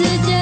sejak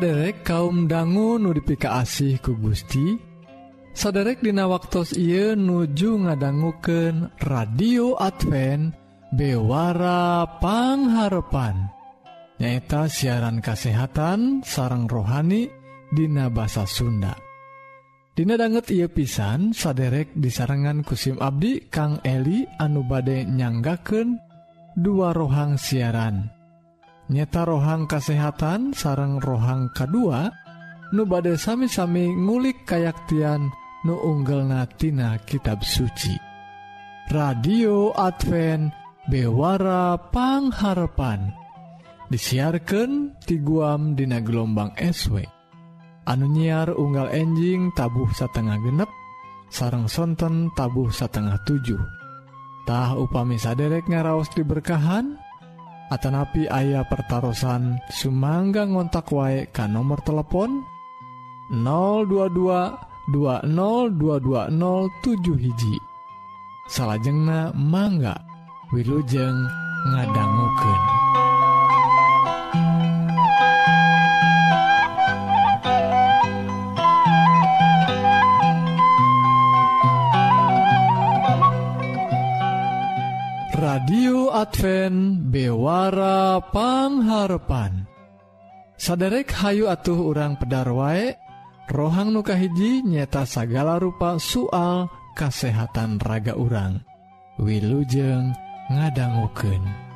saderek kaum dangu nudipika asih ku Gusti saderek dina waktos Ieu nuju ngadangguken radio Advent bewarapangharpan nyaeta siaran kasehatan sarang rohani Dina bahasa Sunda. Dina banget ia pisan saderek disarangan kusim Abdi Kang Eli anu bade nyanggaken dua rohang siaran. nyata rohang kasehatan sarang rohang kedua nu badai sami-sami ngulik kayaktian nu unggal natina kitab suci. Radio Advent bewarapangharpan disiarkan ti guam dina gelombang SW anu nyiar unggal enjing tabuh satengah genep sarang sonten tabuh satengah 7 upami saderek ngaraos diberkahan Atanapi ayah pertaran Sumangga ngontak wae ka nomor telepon 022 202207 hiji. Salahjengna mangga Wilujeng ngadangguken Advent bewara pangharapan saderek Hayu atuh urang pedar wae rohang nukahiji nyeta sagala rupa soal kesehatan raga urang Wilujeng ngadangguken.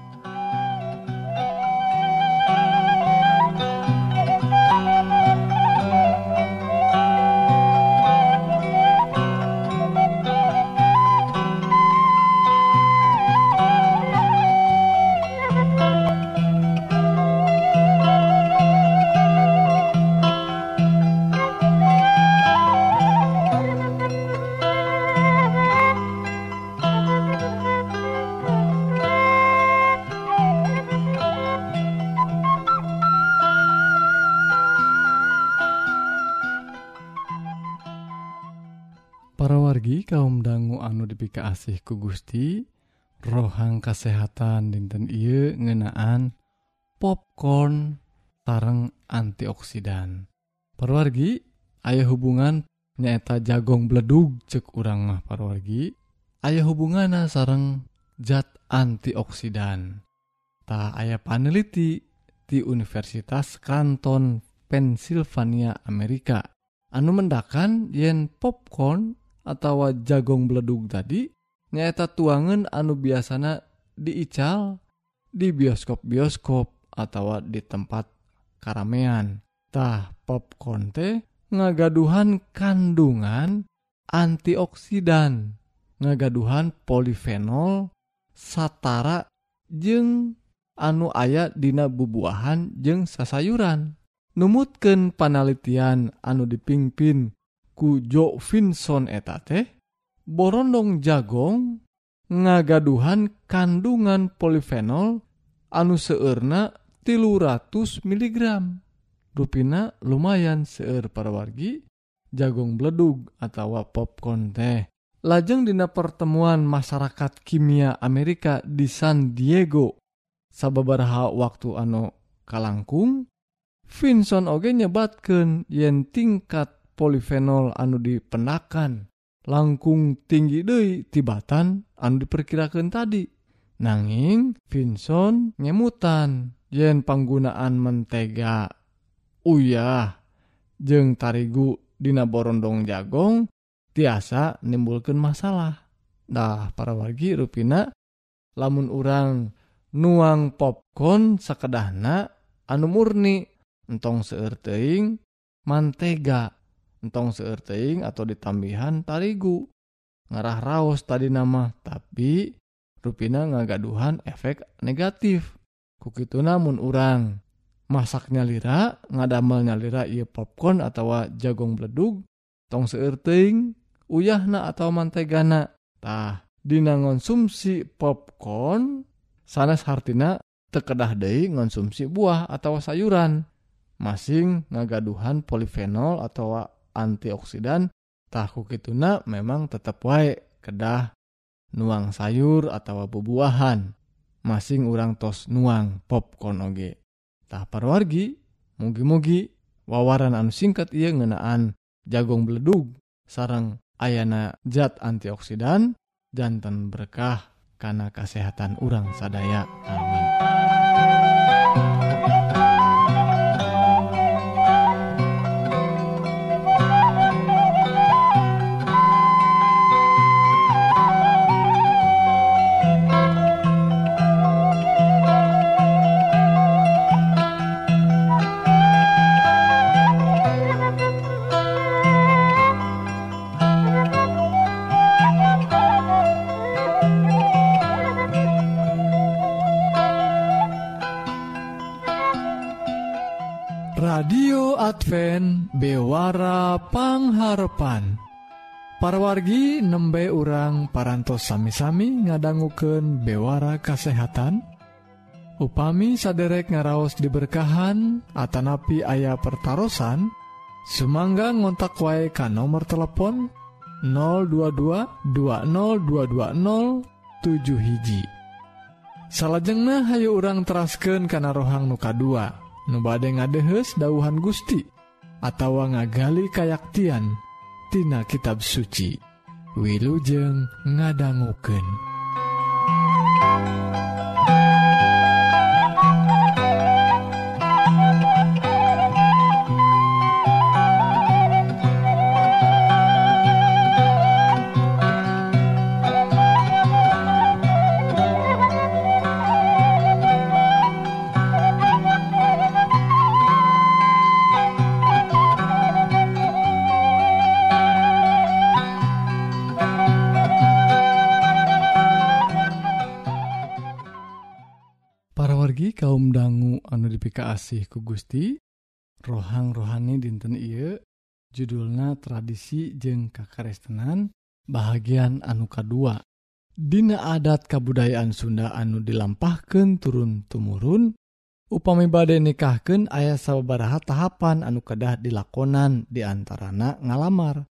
Anu dipika asih ku Gusti rohang kesehatan dinten I ngenaan popcorn sareng antioksidan. Perwargi ayaah hubungan nyaeta jagong bledug cek urang mah parwargi ayaah hubungan sareng zat antioksidan. Tak aya paneliti di Universitas Kanton Pennsylvania Amerika. Anu mendakan yen popcorn atau jagong beledug tadi nyaeta tuangan anu biasana diical di bioskop-bioskop atau di tempat karameantah popcorn teh ngagaduhan kandungan antioksidan ngagaduhan polifenol satara jeng anu ayat dina bubuahan jeng sasayuran. Numutken panelitian anu dipingpin ku Jo Vinson etate, borondong jagong ngagaduhan kandungan polifenol anu seurna tilu ratus mg ruina lumayan seeur parawargi jagong bledug atau popcorn teh. Lajeng dina pertemuan masyarakat kimia Amerika di San Diego. Sahabatha waktu anu kalangkung Vinson oge nyebatken yen tingkat polifenol anu dipenakan langkung tinggi Dei tibatan anu diperkirakan tadi. Nanging Vinson nyemutan yen penggunaan mentega. Oh Uyah jeng tarigu Dina Borondong jagong tiasa nimbulkan masalah. Dah para wagi ruina lamun urang nuang popcorn sekedahna anu murni entong seerteing mantega. entong seerteing atau ditambihan tarigu. Ngarah raos tadi nama tapi rupina ngagaduhan efek negatif. Kukitu namun orang masaknya lira ngadamelnya lira iya popcorn atau jagong beledug tong seerteing uyahna atau mantegana tah dina ngonsumsi popcorn sanes hartina tekedah deui ngonsumsi buah atau sayuran. Masing ngagaduhan polifenol atau antioksidan tahu kituna memang tetap wae kedah nuang sayur atau bubuahan masing urang tos nuang popcorn oge. Tah parwargi mugi-mugi wawaran anu singkat ia ngenaan jagung beledug. Sarang ayana zat antioksidan jantan berkah karena kesehatan urang sadaya. Amin. Parwargi nembe urang parantos sami-sami ngadangguken bewara kasehatan. Upami saderek ngaraos diberkahan Atanapi ayah pertaran Sumangga ngontak wae ka nomor telepon 022202207 hiji. Salajengnah hayu urang terasken kana rohang nuka 2 nubade ngadehes dauhan Gusti atawa ngagali kayaktian. tina kitab suci Wilujeng ngadanguken. asih ku Gusti rohang rohani dinten Ieu judulna tradisi jeung kakaretenan bagian anuka 2 Dina adat kabudayaan Sunda anu dilampahkan turun tumurun upami badai nikahken ayah sababaraha tahapan anu kedah dilakonan diantarana ngalamar.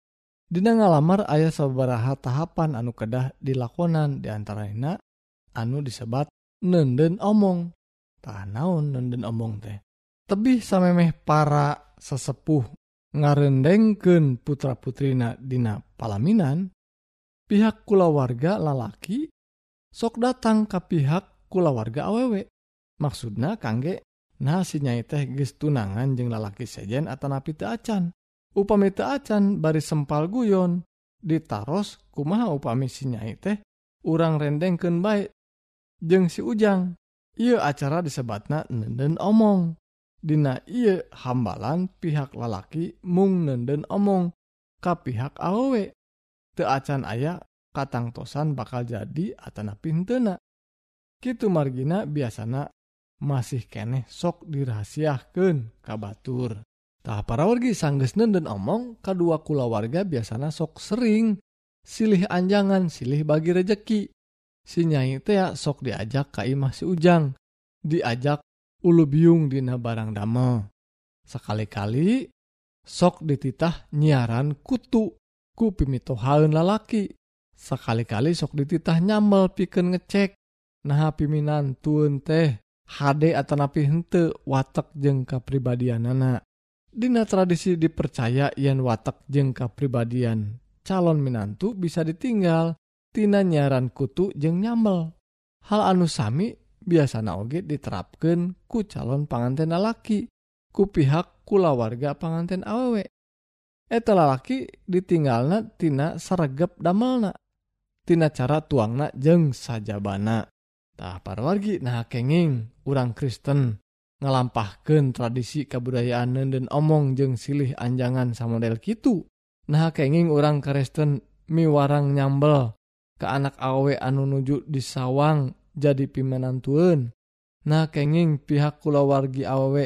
Dina ngalamar ayah sababaraha tahapan anu kedah dilakonan diantaraak anu disebat nenden omong. tanaun nenden omong teh. Tebih samemeh para sesepuh ngarendengken putra-putrina dina palaminan pihak kulawarga lalaki sok datang ke pihak kulawarga awewe. Maksudna kangge nah teh geus tunangan jeung lalaki sejen atanapi teu acan. Upami teu acan bari sempal guyon ditaros kumaha upami sinyai teh urang rendengkeun baik jeng si ujang Ieu acara disebatna nenden omong. Dina ieu hambalan pihak lalaki mung nenden omong ka pihak awewe. Teu acan aya katangtosan bakal jadi atana pintena. Kitu margina biasana masih keneh sok dirahasiahkeun ka batur. Tah para wargi sanggeus nenden omong kadua kulawarga biasana sok sering silih anjangan silih bagi rejeki sinyai teh sok diajak Kaimah si Ujang. Diajak ulu biung dina barang damel. Sekali-kali sok dititah nyiaran kutu ku pimitohaun lalaki. Sekali-kali sok dititah nyamel piken ngecek. Nah piminantun teh HD atau napi hente watak jengka pribadian anak Dina tradisi dipercaya yen watak jengka kapribadian calon minantu bisa ditinggal. tina nyaran kutu jeung nyamel hal anu sami biasa naoge diterapkan ku calon panganten lalaki ku pihak kulawarga panganten awewek eta lalaki ditinggalna tina saregep damelna. Tina cara tuangna jeng para parwargi nah kenging urang Kristen. Ngalampahkan tradisi kebudayaan dan omong jeng silih anjangan samodel Kitu. Nah kenging urang Kristen miwarang nyambel. ke anak awe anu nuju di sawang jadi pimenan tuun nah kenging pihak kulawargi awe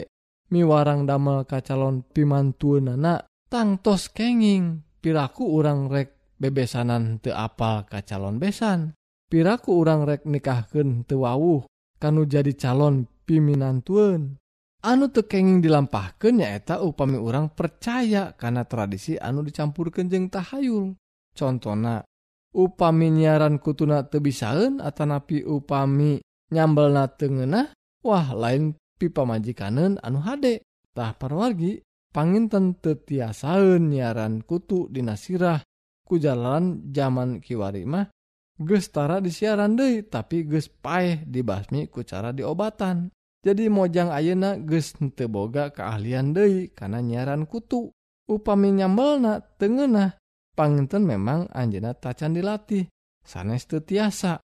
miwarang damel ka calon pimantuun anak tangtos kenging. Piraku urang rek bebesanan te apal ka calon besan. Piraku urang rek nikahken tewawuh kanu jadi calon piminantuun anu tekenging dilampahkan nyaeta upami urang percaya karena tradisi anu dicampur kenjeng tahayul. Contohna upami nyiaran kutuna tebisaun atanapi upami nyambel na tengenah wah lain pipa majikanen anu hadetah parwargi panginten tetiasaun nyiaran kutu dinasirah kujalan zaman kiwarimah gestara di siaran Dei tapi ges paeh dibasmi ku cara diobatan. Jadi mojang ayeuna ges teboga keahlian Dei karena nyiaran kutu. Upami nyambelna tengenah Panginten memang Anjena tacan dilatih sanes te tiasa.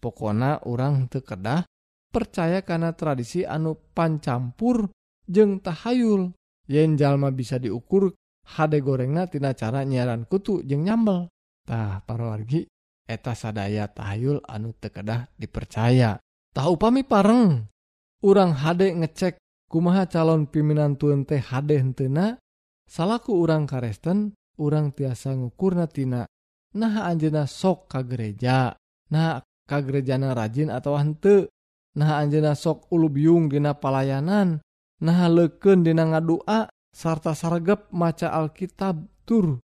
Pokona orang tekedah percaya karena tradisi anu pancampur jeng tahayul. Yen jalma bisa diukur hade gorengna tina cara nyiaran kutu jeng nyambel. Tah parwargi eta sadaya tahayul anu tekedah dipercaya. Tahu pami pareng urang hade ngecek kumaha calon pimpinan tuen teh hade hentena salaku urang karesten urang tiasa ngukurnatina nah Anjena sok ka gereja. Nah ka gerejana rajin atau hante nah Anjena sok ulu biung dina palayanan. Nah leken dina ngadua sarta sargap maca Alkitab tur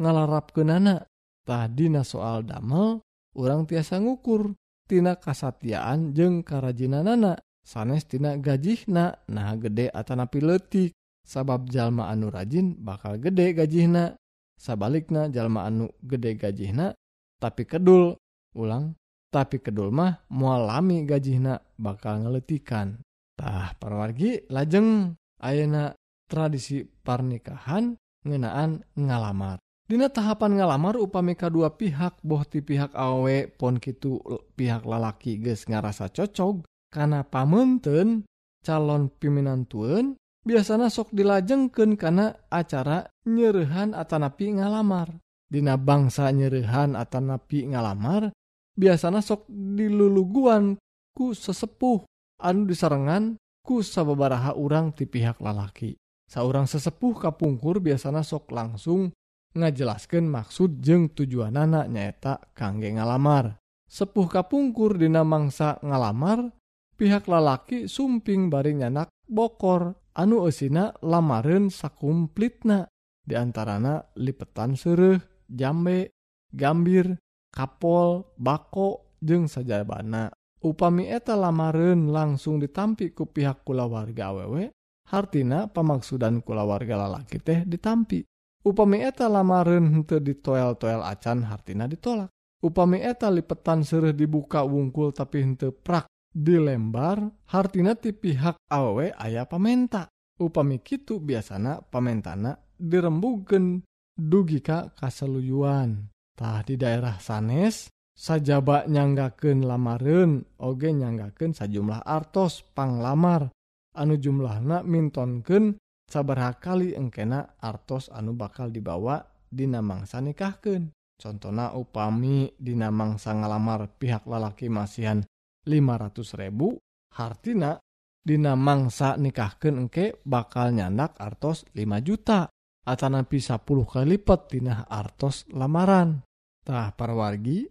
ngalarap ke nana tadidina soal damel orang tiasa ngukur tina kasatiaan jeung karajinan nana sanestina gajihna nah gede atanapi letik sabab jalma anu rajin bakal gede gajihna. sabalikna jalma anu gede gajihna tapi kedul ulang tapi kedul mah mualami gajihna bakal ngeletikan. Tah parwargi lajeng ayeuna tradisi pernikahan ngenaan ngalamar. Dina tahapan ngalamar upami kedua pihak bohti pihak awe pon kitu pihak lalaki geus ngarasa cocok karena pamenten calon piminantuan biasanya sok dilajengken karena acara nyerehan Atanapi ngalamar. Dina bangsa nyerehan Atanapi ngalamar biasanya sok diluluguan ku sesepuh anu disarengan ku sababaraha urang ti pihak lalaki. Seorang sesepuh kapungkur biasanya sok langsung ngajelaskan maksud jeng tujuan anak nyaeta kangge ngalamar. Sepuh kapungkur dina mangsa ngalamar pihak lalaki sumping bari nyanak bokor. anu usina lamarin sakumplitna. Diantarana lipetan sereh jambe gambir kapol bako jeung sajabana upami eta lamarin langsung ditampi ku pihak kulawarga awewe hartina pamaksudan kulawarga lalaki teh ditampi. Upami eta lamarin henteu ditoel-toel acan hartina ditolak. Upami eta lipetan sereh dibuka wungkul tapi henteu prak di lembar hartina ti pihak awe ayah pamenta. Upami kitu biasana pamentana dirembugen dugi ka kaseluyuantah di daerah sanes sajaba nyanggaken lamaran oge nyanggaken sajumlah artos panglamar. Anu jumlahna mintonken sabarha kali engkena artos anu bakal dibawa dina mangsa nikahken contohna upami dina mangsa ngalamar pihak lalaki masihan 500.000 hartina Dina mangsa nikahken engke bakal nyanak artos 5 juta Atanapi 10 kali lipat Dinah artos lamarantah parwargi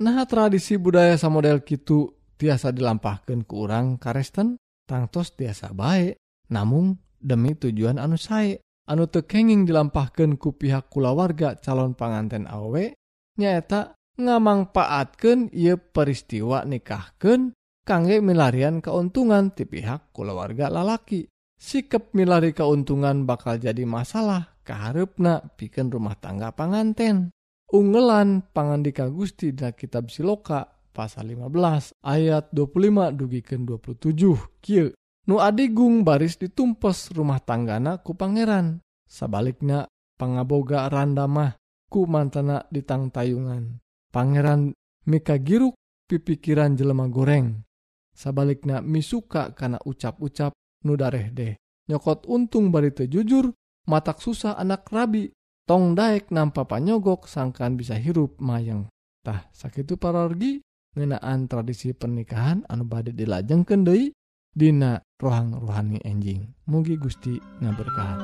Nah tradisi budaya samodel Kitu tiasa dilampahkan ke urang karesten tangtos tiasa baik namun demi tujuan anu sae anu tekenging dilampahkan ku pihak kulawarga calon panganten awe nyaeta ngamangfaatkan ia peristiwa nikahken kangge milarian keuntungan ti pihak keluarga lalaki. Sikap milari keuntungan bakal jadi masalah keharepna bikin rumah tangga panganten. Ungelan pangandika Gusti dan kitab siloka pasal 15 ayat 25 dugiken 27 Q nu adigung baris ditumpes rumah tanggana ku pangeran. Sabaliknya pangaboga randamah ku mantana ditang tayungan. Pangeran Mika giruk pipikiran jelema goreng. Sabaliknya misuka karena ucap-ucap nudareh deh. Nyokot untung bari teu jujur, matak susah anak rabi. Tong daek nampa panyogok sangkan bisa hirup mayang. Tah sakitu parorgi ngenaan tradisi pernikahan anu bade dilajengkeun deui dina rohang rohani enjing. Mugi Gusti ngaberkahan.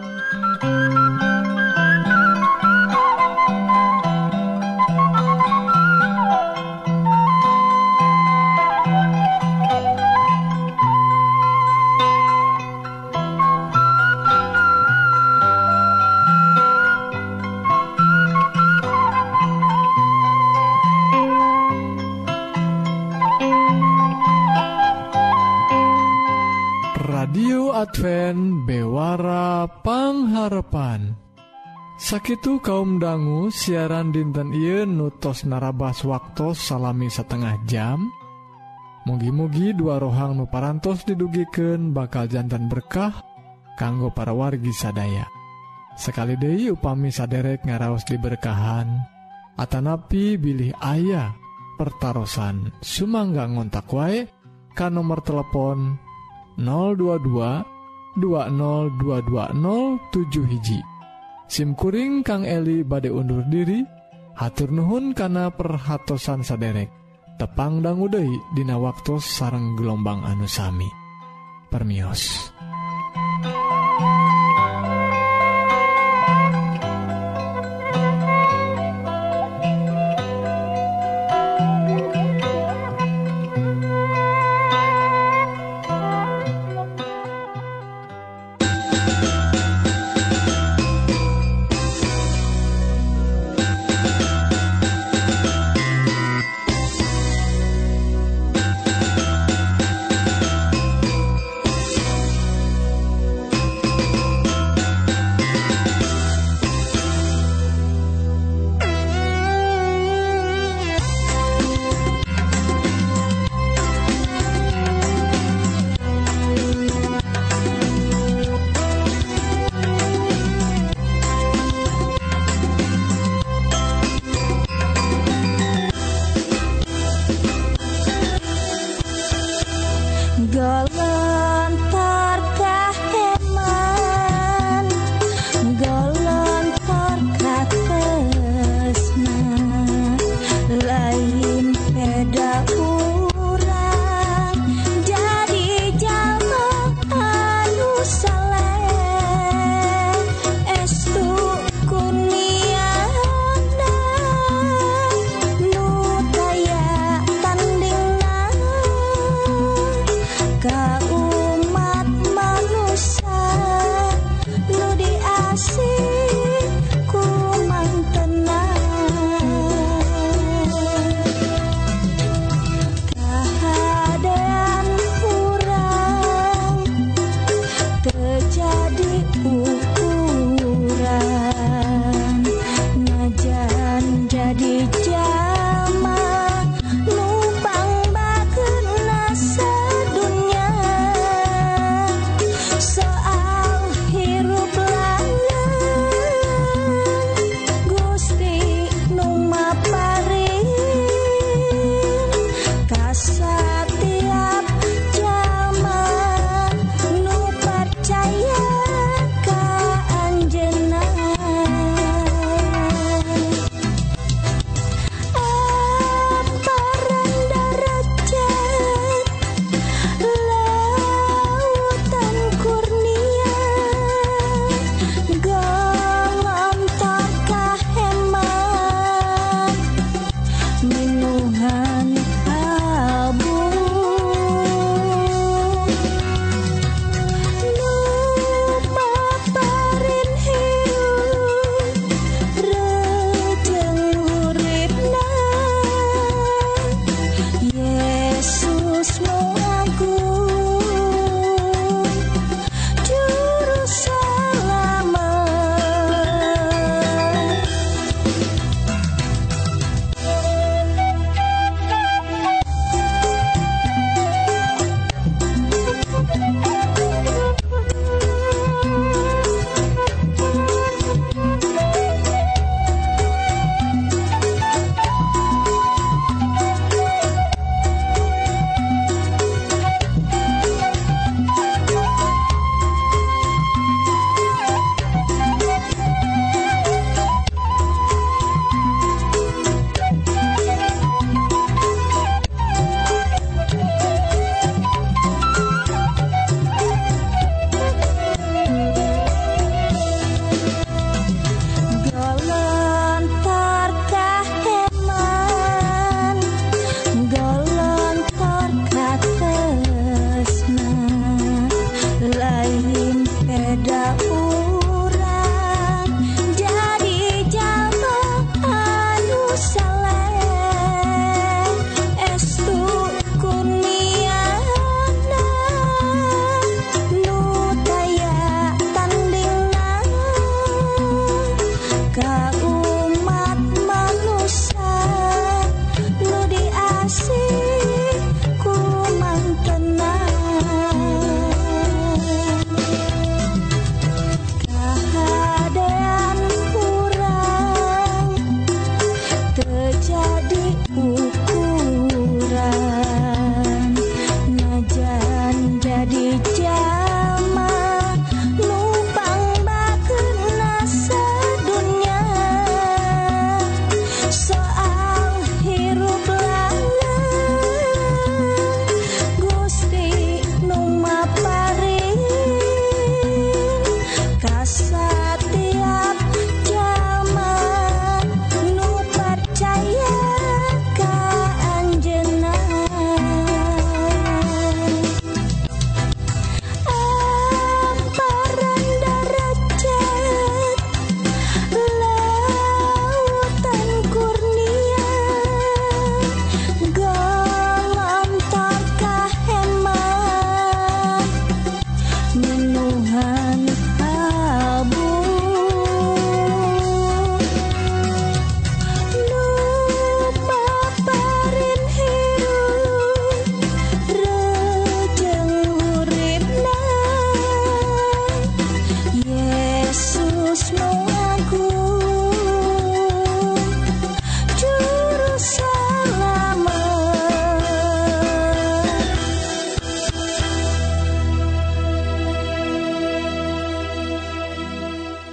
Sakit kaum dangu siaran dinten Ien nutos narabas waktu salami setengah jam. Mugi-mugi dua rohang nuparantos didugiken bakal jantan berkah kanggo para wargi sadaya. Sekali De upami saderek ngaraos diberkahan Atanapi bilih ayah pertaran Sumangga ngontak wae kan nomor telepon 022 202207 hiji SIMkuring Kang Eli bade undur diri hatur Nuhun kana perhatsan saderek tepangdang Uday Dina waktu sarang gelombang anusami permios.